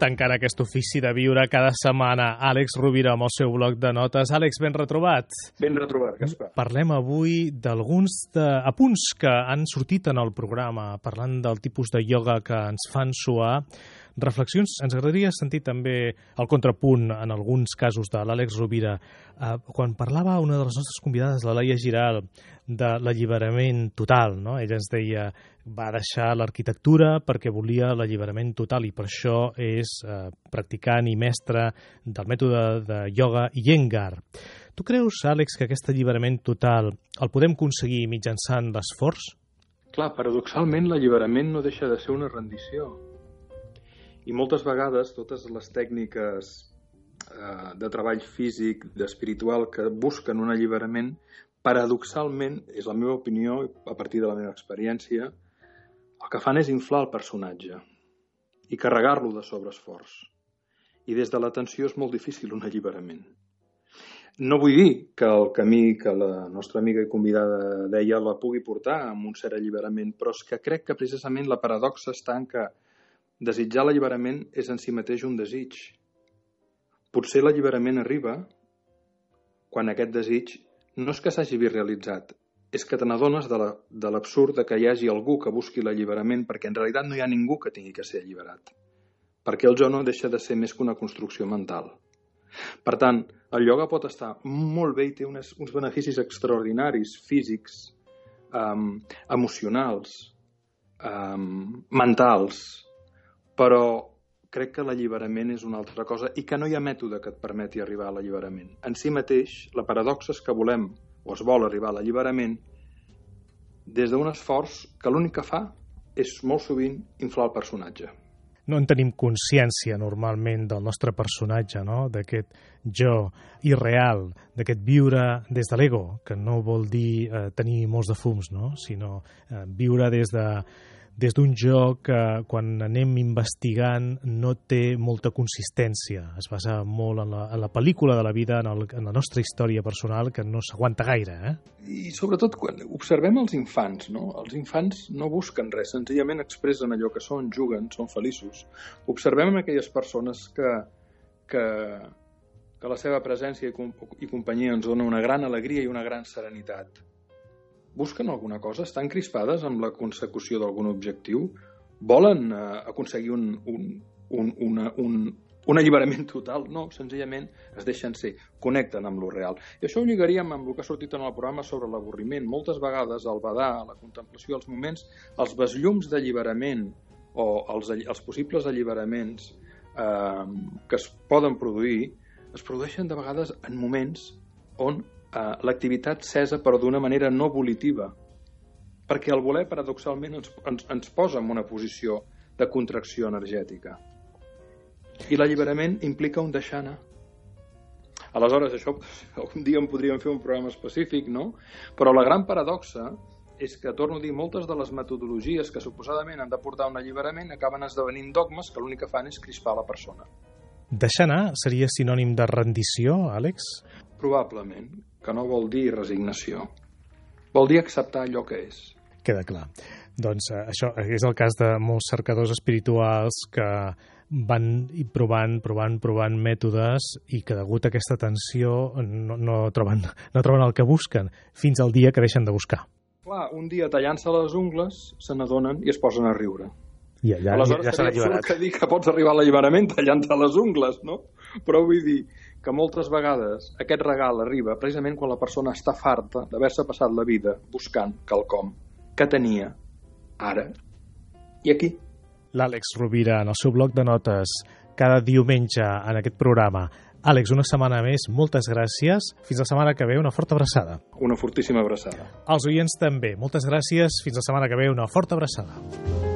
tancant aquest ofici de viure cada setmana. Àlex Rovira amb el seu bloc de notes. Àlex, ben retrobat. Ben retrobat, Gaspar. Parlem avui d'alguns de... apunts que han sortit en el programa, parlant del tipus de ioga que ens fan suar reflexions. Ens agradaria sentir també el contrapunt en alguns casos de l'Àlex Rovira. Eh, quan parlava una de les nostres convidades, la Laia Giral, de l'alliberament total, no? ella ens deia va deixar l'arquitectura perquè volia l'alliberament total i per això és eh, practicant i mestre del mètode de ioga Iyengar. Tu creus, Àlex, que aquest alliberament total el podem aconseguir mitjançant l'esforç? Clar, paradoxalment l'alliberament no deixa de ser una rendició i moltes vegades totes les tècniques eh, de treball físic, d'espiritual, que busquen un alliberament, paradoxalment, és la meva opinió, a partir de la meva experiència, el que fan és inflar el personatge i carregar-lo de sobreesforç. I des de l'atenció és molt difícil un alliberament. No vull dir que el camí que la nostra amiga i convidada deia la pugui portar amb un cert alliberament, però és que crec que precisament la paradoxa està en que Desitjar l'alliberament és en si mateix un desig. Potser l'alliberament arriba quan aquest desig no és que s'hagi vist realitzat, és que te n'adones de l'absurd de que hi hagi algú que busqui l'alliberament perquè en realitat no hi ha ningú que tingui que ser alliberat. Perquè el jo no deixa de ser més que una construcció mental. Per tant, el ioga pot estar molt bé i té unes, uns beneficis extraordinaris, físics, um, emocionals, um, mentals, però crec que l'alliberament és una altra cosa i que no hi ha mètode que et permeti arribar a l'alliberament. En si mateix, la paradoxa és que volem o es vol arribar a l'alliberament des d'un esforç que l'únic que fa és molt sovint inflar el personatge. No en tenim consciència normalment del nostre personatge, no? d'aquest jo irreal, d'aquest viure des de l'ego, que no vol dir eh, tenir molts de fums, no? sinó eh, viure des de des d'un joc que quan anem investigant no té molta consistència. Es basa molt en la, en la pel·lícula de la vida, en, el, en la nostra història personal, que no s'aguanta gaire. Eh? I sobretot quan observem els infants, no? Els infants no busquen res, senzillament expressen allò que són, juguen, són feliços. Observem aquelles persones que, que, que la seva presència i, i companyia ens dona una gran alegria i una gran serenitat busquen alguna cosa? Estan crispades amb la consecució d'algun objectiu? Volen eh, aconseguir un, un, un, una, un, un alliberament total? No, senzillament es deixen ser, connecten amb lo real. I això ho lligaríem amb el que ha sortit en el programa sobre l'avorriment. Moltes vegades el badar, la contemplació, els moments, els besllums d'alliberament o els, els possibles alliberaments eh, que es poden produir, es produeixen de vegades en moments on eh, l'activitat cesa però d'una manera no volitiva, perquè el voler paradoxalment ens, ens, ens posa en una posició de contracció energètica. I l'alliberament implica un deixar anar. Aleshores, això un dia en podríem fer un programa específic, no? Però la gran paradoxa és que, torno a dir, moltes de les metodologies que suposadament han de portar un alliberament acaben esdevenint dogmes que l'únic que fan és crispar la persona. Deixar anar seria sinònim de rendició, Àlex? Probablement que no vol dir resignació. Vol dir acceptar allò que és. Queda clar. Doncs eh, això és el cas de molts cercadors espirituals que van provant, provant, provant mètodes i que degut a aquesta tensió no, no, troben, no troben el que busquen fins al dia que deixen de buscar. Clar, un dia tallant-se les ungles se n'adonen i es posen a riure. I allà Aleshores, ja s'ha alliberat. que dir que pots arribar a l'alliberament tallant-te les ungles, no? Però vull dir, que moltes vegades aquest regal arriba precisament quan la persona està farta d'haver-se passat la vida buscant quelcom que tenia ara i aquí. L'Àlex Rovira, en el seu bloc de notes, cada diumenge en aquest programa. Àlex, una setmana més, moltes gràcies. Fins la setmana que ve, una forta abraçada. Una fortíssima abraçada. Els oients també. Moltes gràcies. Fins la setmana que ve, una forta abraçada.